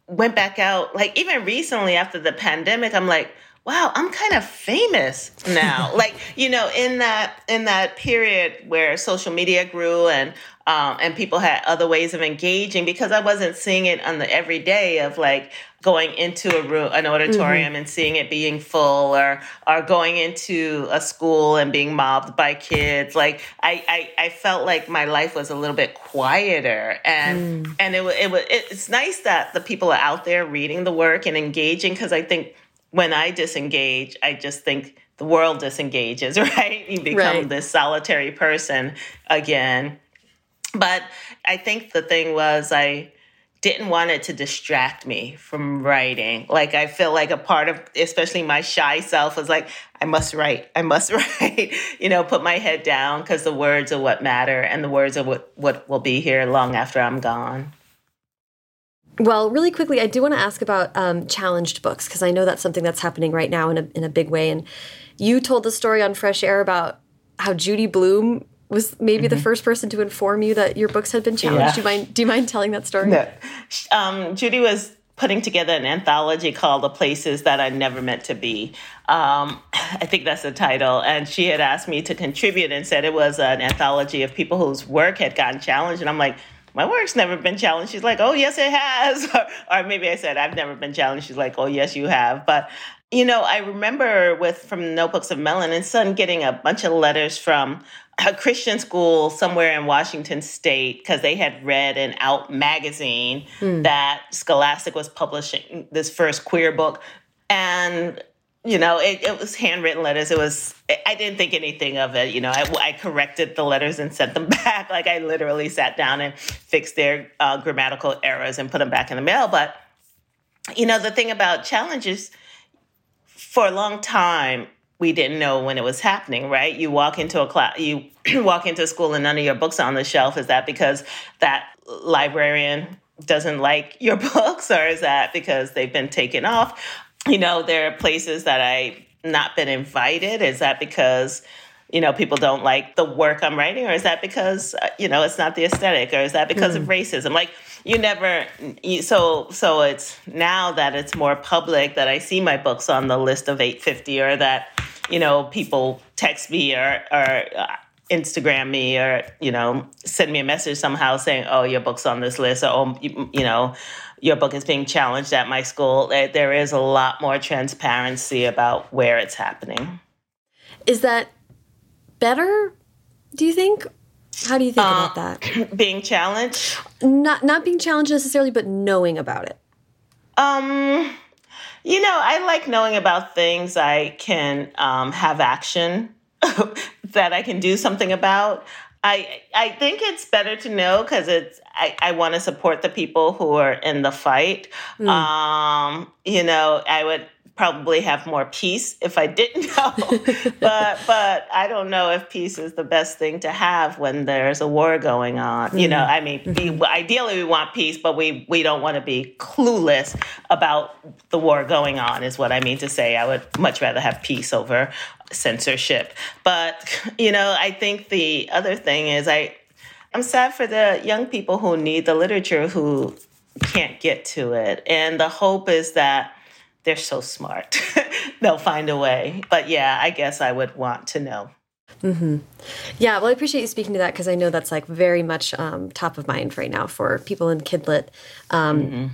went back out. Like even recently after the pandemic i'm like wow, I'm kind of famous now. like, you know, in that in that period where social media grew and um, and people had other ways of engaging because I wasn't seeing it on the everyday of like going into a room, an auditorium, mm-hmm. and seeing it being full, or or going into a school and being mobbed by kids. Like I, I, I felt like my life was a little bit quieter, and mm. and it it was it's nice that the people are out there reading the work and engaging because I think when I disengage, I just think the world disengages, right? You become right. this solitary person again. But I think the thing was, I didn't want it to distract me from writing. Like, I feel like a part of, especially my shy self, was like, I must write, I must write, you know, put my head down because the words are what matter and the words are what, what will be here long after I'm gone. Well, really quickly, I do want to ask about um, challenged books because I know that's something that's happening right now in a, in a big way. And you told the story on Fresh Air about how Judy Blume was maybe mm -hmm. the mm-hmm. first person to inform you that your books had been challenged. Yeah. Do you mind? Do you mind telling that story? No. Um, Judy was putting together an anthology called "The Places That I Never Meant to Be." Um, I think that's the title, and she had asked me to contribute and said it was an anthology of people whose work had gotten challenged, and I'm like my work's never been challenged. She's like, oh, yes, it has. Or, or, maybe I said, I've never been challenged. She's like, oh, yes, you have. But, you know, I remember with from Notebooks of Melanin Sun getting a bunch of letters from a Christian school somewhere in Washington state because they had read an out magazine mm. that Scholastic was publishing this first queer book. And you know, it, it was handwritten letters. It was, I didn't think anything of it. You know, I, I corrected the letters and sent them back. Like I literally sat down and fixed their uh, grammatical errors and put them back in the mail. But, you know, the thing about challenges, for a long time, we didn't know when it was happening, right? You walk into a class, you walk into school and none of your books are on the shelf. Is that because that librarian doesn't like your books or is that because they've been taken off? You know, there are places that I not been invited. Is that because you know people don't like the work I'm writing, or is that because uh, you know it's not the aesthetic, or is that because mm. of racism? Like you never. You, so so it's now that it's more public that I see my books on the list of 850, or that you know people text me or or. Uh, Instagram me or, you know, send me a message somehow saying, oh, your book's on this list or, oh, you, you know, your book is being challenged at my school. There is a lot more transparency about where it's happening. Is that better, do you think? How do you think uh, about that? Being challenged? Not not being challenged necessarily, but knowing about it. Um you know, I like knowing about things I can um, have action that I can do something about. I I think it's better to know because it's I, I want to support the people who are in the fight. Mm. Um, you know, I would probably have more peace if I didn't know. but but I don't know if peace is the best thing to have when there's a war going on. Mm-hmm. You know, mm-hmm. I mean, mm-hmm. ideally we want peace, but we we don't want to be clueless about the war going on. Is what I mean to say. I would much rather have peace over censorship. But you know, I think the other thing is I. I'm sad for the young people who need the literature who can't get to it. And the hope is that they're so smart. They'll find a way. But yeah, I guess I would want to know. Mm -hmm. Yeah, well, I appreciate you speaking to that because I know that's like very much um, top of mind right now for people in Kidlit. Um, mm -hmm.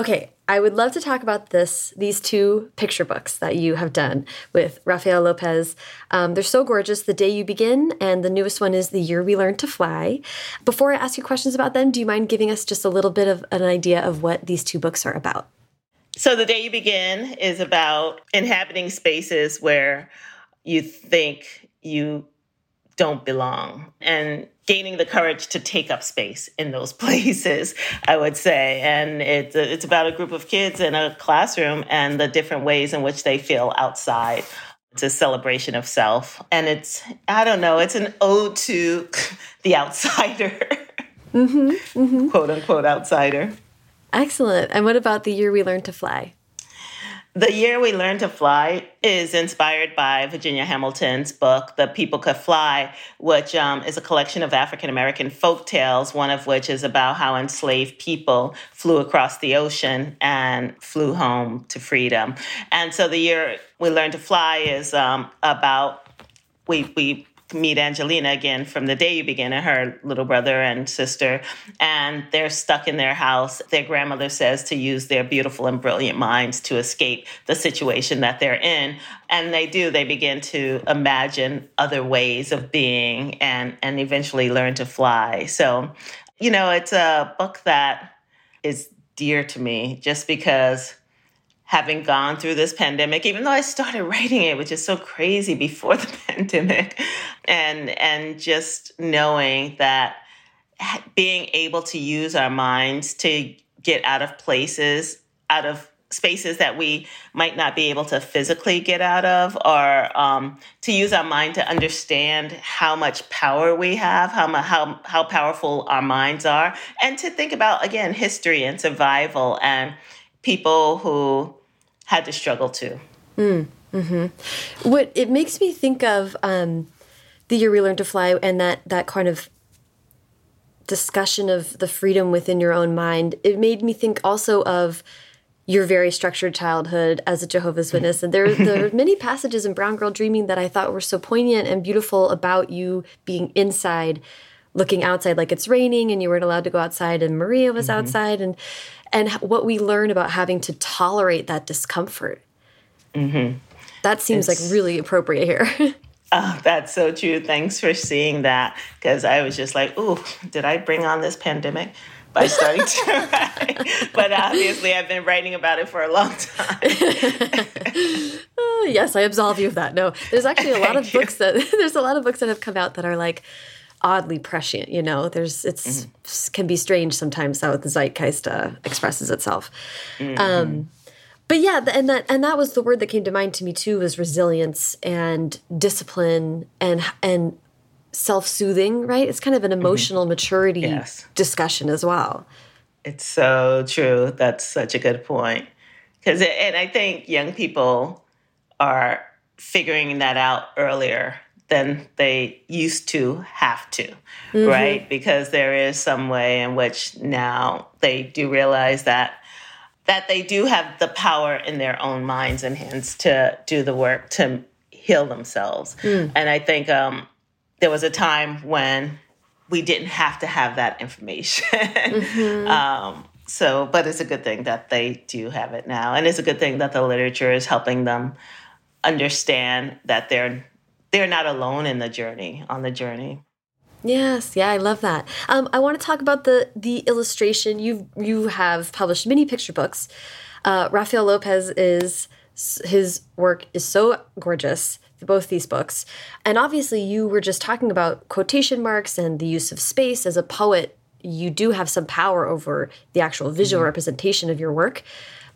Okay, I would love to talk about this these two picture books that you have done with Rafael López. Um, they're so gorgeous. The Day You Begin, and the newest one is The Year We Learned to Fly. Before I ask you questions about them, do you mind giving us just a little bit of an idea of what these two books are about? So, The Day You Begin is about inhabiting spaces where you think you don't belong and gaining the courage to take up space in those places i would say and it's it's about a group of kids in a classroom and the different ways in which they feel outside it's a celebration of self and it's i don't know it's an ode to the outsider mm -hmm, mm -hmm. quote unquote outsider Excellent. And what about the year we learned to fly? The Year We Learned to Fly is inspired by Virginia Hamilton's book, The People Could Fly, which um, is a collection of African American folk tales, one of which is about how enslaved people flew across the ocean and flew home to freedom. And so The Year We Learned to Fly is um, about, we, we meet Angelina again from the day you begin, and her little brother and sister, and they're stuck in their house. Their grandmother says to use their beautiful and brilliant minds to escape the situation that they're in, and they do. They begin to imagine other ways of being, and and eventually learn to fly. So, you know, it's a book that is dear to me, just because having gone through this pandemic even though i started writing it which is so crazy before the pandemic and and just knowing that being able to use our minds to get out of places out of spaces that we might not be able to physically get out of or um, to use our mind to understand how much power we have how, how, how powerful our minds are and to think about again history and survival and people who had to struggle too. Mm, mm-hmm. What it makes me think of um, the year we learned to fly, and that that kind of discussion of the freedom within your own mind. It made me think also of your very structured childhood as a Jehovah's Witness. And there, there are many passages in Brown Girl Dreaming that I thought were so poignant and beautiful about you being inside, looking outside like it's raining and you weren't allowed to go outside and Maria was mm -hmm. outside. And and what we learn about having to tolerate that discomfort. Mm -hmm. That seems it's, like really appropriate here. oh, that's so true. Thanks for seeing that because I was just like, "Ooh, did I bring on this pandemic?" by starting to write. But obviously, I've been writing about it for a long time. uh, yes, I absolve you of that. No, there's actually a lot of books that there's a lot of books that have come out that are like oddly prescient. You know, there's it's mm -hmm. can be strange sometimes how the zeitgeist uh, expresses itself. Mm -hmm. um, but yeah, and that and that was the word that came to mind to me too was resilience and discipline and and self-soothing. Right? It's kind of an mm-hmm. emotional mm -hmm. maturity yes. discussion as well. It's so true. That's such a good point. Because and I think young people are figuring that out earlier than they used to have to, mm-hmm. right? Because there is some way in which now they do realize that that they do have the power in their own minds and hands to do the work to heal themselves. Mm. And I think um, there was a time when we didn't have to have that information. Mm-hmm. um, so, but it's a good thing that they do have it now, and it's a good thing that the literature is helping them understand that they're they're not alone in the journey on the journey. Yes, yeah, I love that. Um, I want to talk about the the illustration. You you have published many picture books. Uh, Rafael López is his work is so gorgeous. Both these books, and obviously, you were just talking about quotation marks and the use of space as a poet. You do have some power over the actual visual mm -hmm. representation of your work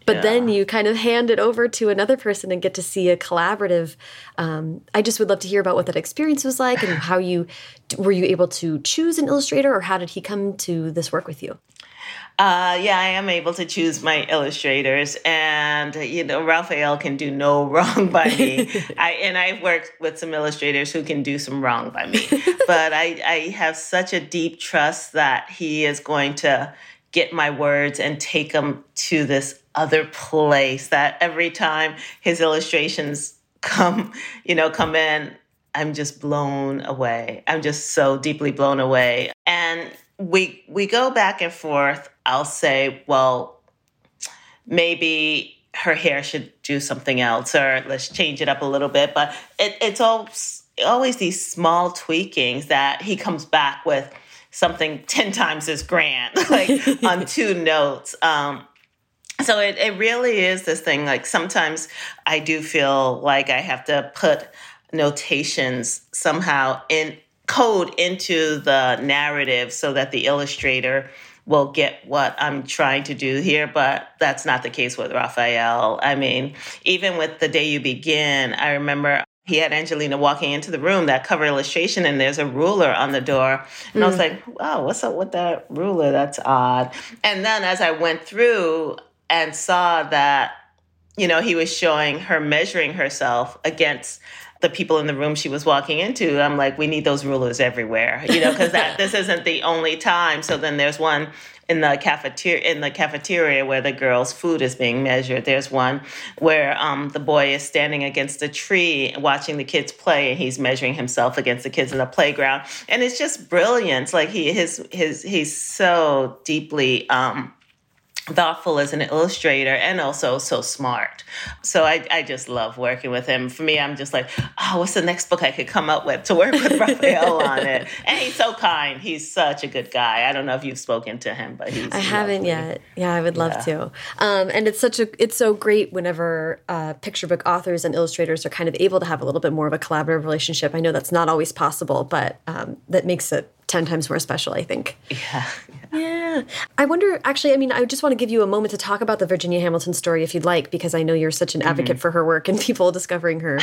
but yeah. then you kind of hand it over to another person and get to see a collaborative um, i just would love to hear about what that experience was like and how you were you able to choose an illustrator or how did he come to this work with you uh, yeah, I am able to choose my illustrators, and you know, Rafael can do no wrong by me. I and I've worked with some illustrators who can do some wrong by me, but I, I have such a deep trust that he is going to get my words and take them to this other place that every time his illustrations come, you know, come in, I'm just blown away. I'm just so deeply blown away. And we we go back and forth. I'll say, well, maybe her hair should do something else, or let's change it up a little bit. But it, it's all always these small tweakings that he comes back with something 10 times as grand, like on two notes. Um, so it, it really is this thing like sometimes i do feel like i have to put notations somehow in code into the narrative so that the illustrator will get what i'm trying to do here but that's not the case with Rafael i mean even with the day you begin i remember he had Angelina walking into the room, that cover illustration, and there's a ruler on the door. And mm. I was mm. like, wow, what's up with that ruler? That's odd. And then as I went through, and saw that, you know, he was showing her measuring herself against the people in the room she was walking into. I'm like, we need those rulers everywhere, you know, because that this isn't the only time. So then there's one in the cafeteria in the cafeteria where the girls' food is being measured. There's one where um, the boy is standing against a tree watching the kids play, and he's measuring himself against the kids in the playground. And it's just brilliant. Like he his his he's so deeply. Um, thoughtful as an illustrator and also so smart. So I, I just love working with him. For me, I'm just like, oh, what's the next book I could come up with to work with Rafael on it? And he's so kind. He's such a good guy. I don't know if you've spoken to him, but he's. I haven't yet. Yeah, I would love yeah. to. Um, and it's such a it's so great whenever uh, picture book authors and illustrators are kind of able to have a little bit more of a collaborative relationship. I know that's not always possible, but um, that makes it 10 times more special, I think. Yeah, yeah. Yeah. I wonder, actually, I mean, I just want to give you a moment to talk about the Virginia Hamilton story if you'd like, because I know you're such an advocate mm -hmm. for her work and people discovering her.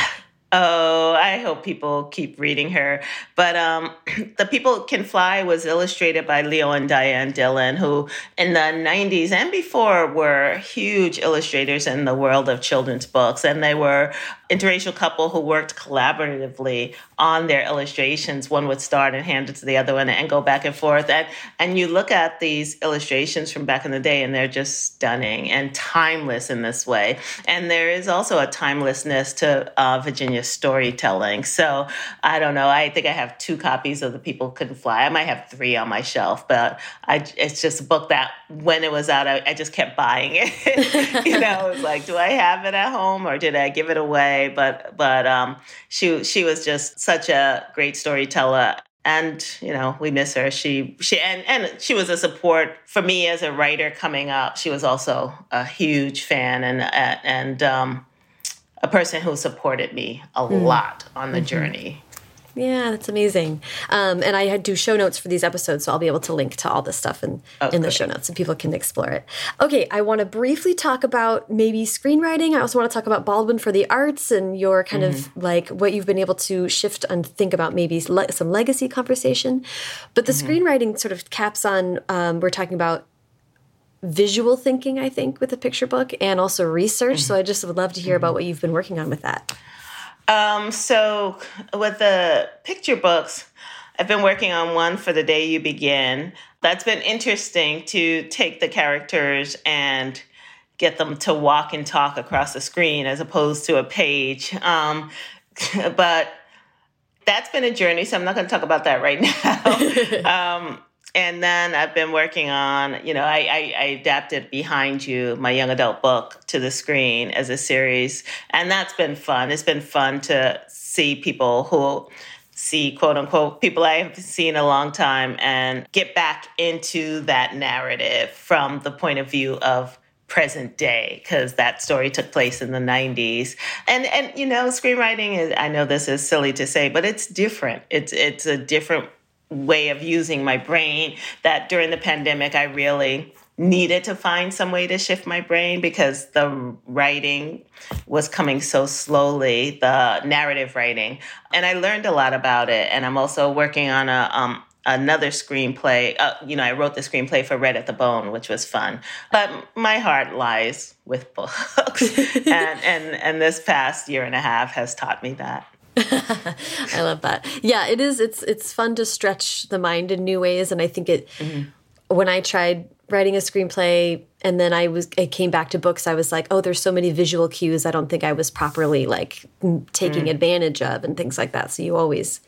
Oh, I hope people keep reading her. But um, The People Can Fly was illustrated by Leo and Diane Dillon, who in the 90s and before were huge illustrators in the world of children's books. And they were interracial couple who worked collaboratively on their illustrations. One would start and hand it to the other one and go back and forth. And, and you look at these illustrations from back in the day, and they're just stunning and timeless in this way. And there is also a timelessness to uh, Virginia storytelling. So I don't know. I think I have two copies of The People Couldn't Fly. I might have three on my shelf, but I, it's just a book that when it was out, I, I just kept buying it. you know, it was like, do I have it at home or did I give it away? But but um, she she was just such a great storyteller and you know we miss her she she and and she was a support for me as a writer coming up she was also a huge fan and and um a person who supported me a mm. lot on the mm -hmm. journey. Yeah, that's amazing. Um, and I had do show notes for these episodes, so I'll be able to link to all this stuff in, oh, in the show notes so people can explore it. Okay, I want to briefly talk about maybe screenwriting. I also want to talk about Baldwin for the Arts and your kind mm -hmm. of mm-hmm. like what you've been able to shift and think about maybe some legacy conversation. But the mm -hmm. screenwriting sort of caps on, um, we're talking about visual thinking, I think, with the picture book and also research. Mm -hmm. So I just would love to hear about what you've been working on with that. Um, so with the picture books, I've been working on one for the day you begin. That's been interesting to take the characters and get them to walk and talk across the screen as opposed to a page. Um, but that's been a journey, so I'm not going to talk about that right now. um, and then I've been working on, you know, I, I, I, adapted Behind You, my young adult book, to the screen as a series. And that's been fun. It's been fun to see people who see, quote unquote, people I have seen a long time and get back into that narrative from the point of view of present day because that story took place in the 90s and and you know screenwriting is i know this is silly to say but it's different it's it's a different way of using my brain that during the pandemic I really needed to find some way to shift my brain because the writing was coming so slowly, the narrative writing. And I learned a lot about it. And I'm also working on a um, another screenplay. Uh, you know, I wrote the screenplay for Red at the Bone, which was fun. But my heart lies with books, and and and this past year and a half has taught me that. I love that. Yeah, it is. It's it's fun to stretch the mind in new ways, and I think it. Mm -hmm. When I tried writing a screenplay, and then I was I came back to books, I was like, oh, there's so many visual cues. I don't think I was properly like taking mm. advantage of, and things like that. So you always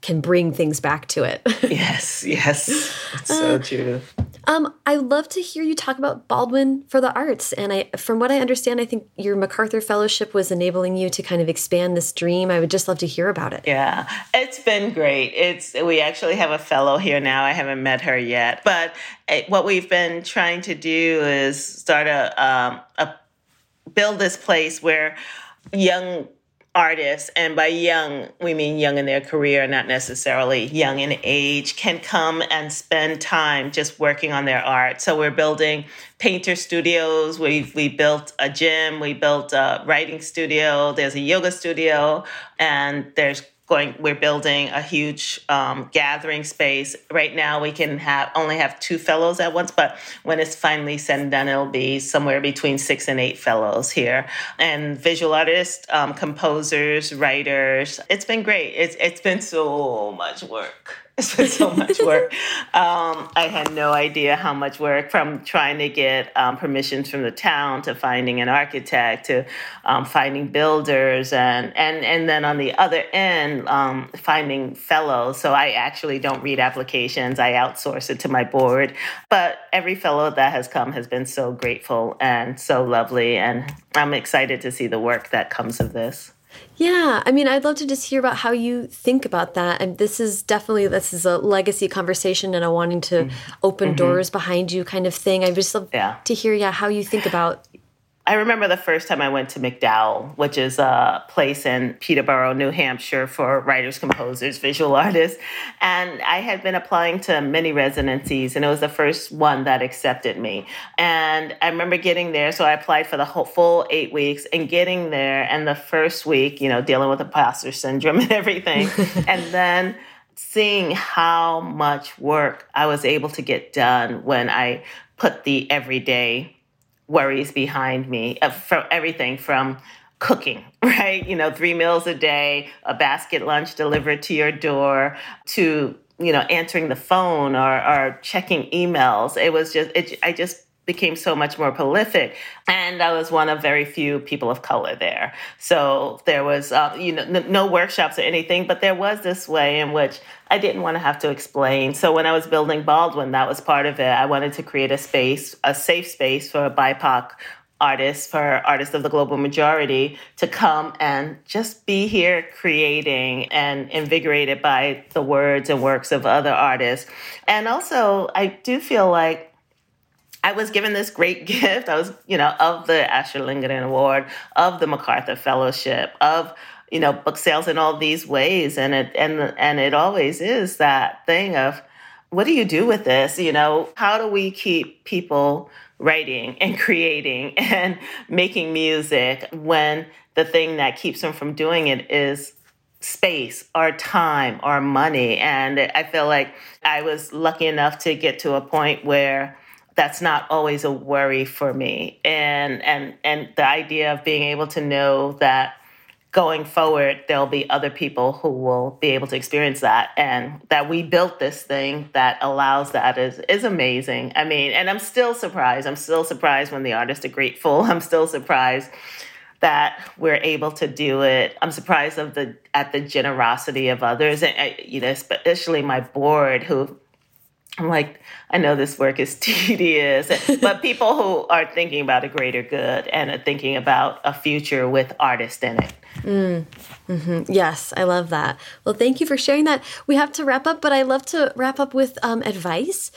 can bring things back to it. yes, yes, it's so uh, true. Um, I love to hear you talk about Baldwin for the Arts, and I, from what I understand, I think your MacArthur Fellowship was enabling you to kind of expand this dream. I would just love to hear about it. Yeah, it's been great. It's we actually have a fellow here now. I haven't met her yet, but it, what we've been trying to do is start a, um, a build this place where young artists, and by young, we mean young in their career, not necessarily young in age, can come and spend time just working on their art. So we're building painter studios. We we built a gym. We built a writing studio. There's a yoga studio, and there's going we're building a huge um, gathering space. Right now we can have only have two fellows at once but when it's finally said and done it'll be somewhere between six and eight fellows here. And visual artists um, composers writers it's been great. It's, it's been so much work it's been so much work. Um, I had no idea how much work from trying to get um, permissions from the town to finding an architect to um, finding builders and and and then on the other end um, finding fellows. So I actually don't read applications. I outsource it to my board. But every fellow that has come has been so grateful and so lovely, and I'm excited to see the work that comes of this. Yeah, I mean, I'd love to just hear about how you think about that. And this is definitely this is a legacy conversation, and a wanting to mm -hmm. open mm -hmm. doors behind you kind of thing. I just love yeah. to hear, yeah, how you think about I remember the first time I went to MacDowell, which is a place in Peterborough, New Hampshire for writers, composers, visual artists. And I had been applying to many residencies, and it was the first one that accepted me. And I remember getting there, so I applied for the whole full eight weeks and getting there. And the first week, you know, dealing with imposter syndrome and everything. and then seeing how much work I was able to get done when I put the everyday worries behind me uh, from everything from cooking, right? You know, three meals a day, a basket lunch delivered to your door, to you know answering the phone or, or checking emails. It was just it, I just became so much more prolific and i was one of very few people of color there. So there was uh, you know n- no workshops or anything but there was this way in which i didn't want to have to explain. So when i was building baldwin that was part of it. I wanted to create a space a safe space for a bipoc artists for artists of the global majority to come and just be here creating and invigorated by the words and works of other artists. And also i do feel like I was given this great gift. I was, you know, of the Astrid Lindgren Award, of the MacArthur Fellowship, of you know book sales in all these ways, and it and and it always is that thing of what do you do with this? You know, how do we keep people writing and creating and making music when the thing that keeps them from doing it is space or time or money? And I feel like I was lucky enough to get to a point where that's not always a worry for me. And and and the idea of being able to know that going forward there'll be other people who will be able to experience that. And that we built this thing that allows that is is amazing. I mean and i'm still surprised. I'm still surprised when the artists are grateful. I'm still surprised that we're able to do it. I'm surprised of the at the generosity of others, and uh, you know, especially my board who I'm like, I know this work is tedious, but people who are thinking about a greater good and are thinking about a future with artists in it. Mm, mm-hmm. Yes, I love that. Well, thank you for sharing that. We have to wrap up, but I love to wrap up with um, advice.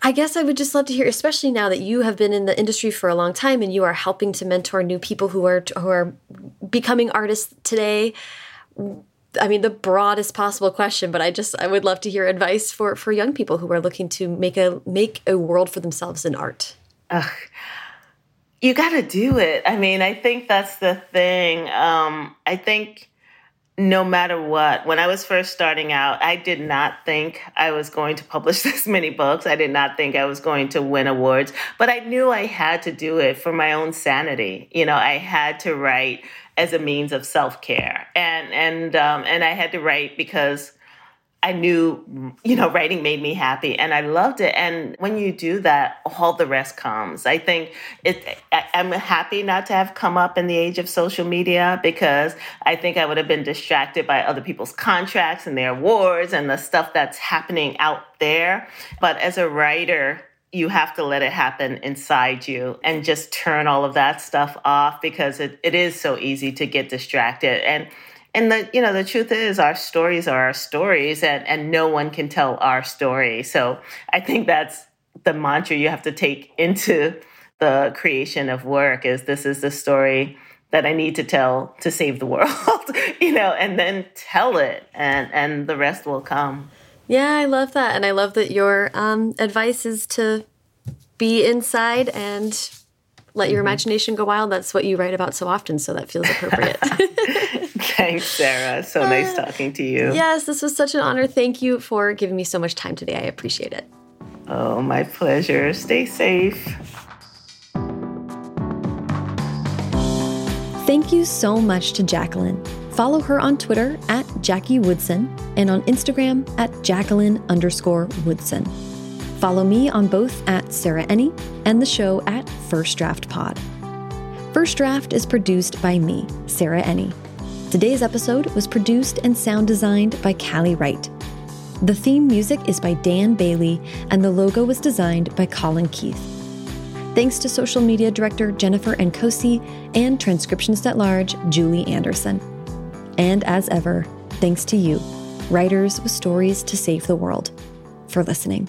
I guess I would just love to hear, especially now that you have been in the industry for a long time and you are helping to mentor new people who are who are becoming artists today. I mean, the broadest possible question, but I just I would love to hear advice for for young people who are looking to make a make a world for themselves in art. Ugh. You got to do it. I mean, I think that's the thing. Um, I think no matter what, when I was first starting out, I did not think I was going to publish this many books. I did not think I was going to win awards, but I knew I had to do it for my own sanity. You know, I had to write as a means of self care, and and um, and I had to write because I knew, you know, writing made me happy and I loved it. And when you do that, all the rest comes. I think it, I'm happy not to have come up in the age of social media because I think I would have been distracted by other people's contracts and their awards and the stuff that's happening out there. But as a writer, you have to let it happen inside you and just turn all of that stuff off because it, it is so easy to get distracted. And and the you know the truth is our stories are our stories and, and no one can tell our story. So I think that's the mantra you have to take into the creation of work is this is the story that I need to tell to save the world, you know, and then tell it and and the rest will come. Yeah, I love that. And I love that your um, advice is to be inside and let your mm-hmm. imagination go wild. That's what you write about so often, so that feels appropriate. Thanks, Sarah. So uh, nice talking to you. Yes, this was such an honor. Thank you for giving me so much time today. I appreciate it. Oh, my pleasure. Stay safe. Thank you so much to Jacqueline. Follow her on Twitter at Jackie Woodson and on Instagram at Jacqueline underscore Woodson. Follow me on both at Sarah Enni and the show at First Draft Pod. First Draft is produced by me, Sarah Enni. Today's episode was produced and sound designed by Callie Wright. The theme music is by Dan Bailey, and the logo was designed by Colin Keith. Thanks to social media director Jennifer Nkosi and transcriptionist at large Julie Anderson. And as ever, thanks to you, writers with stories to save the world, for listening.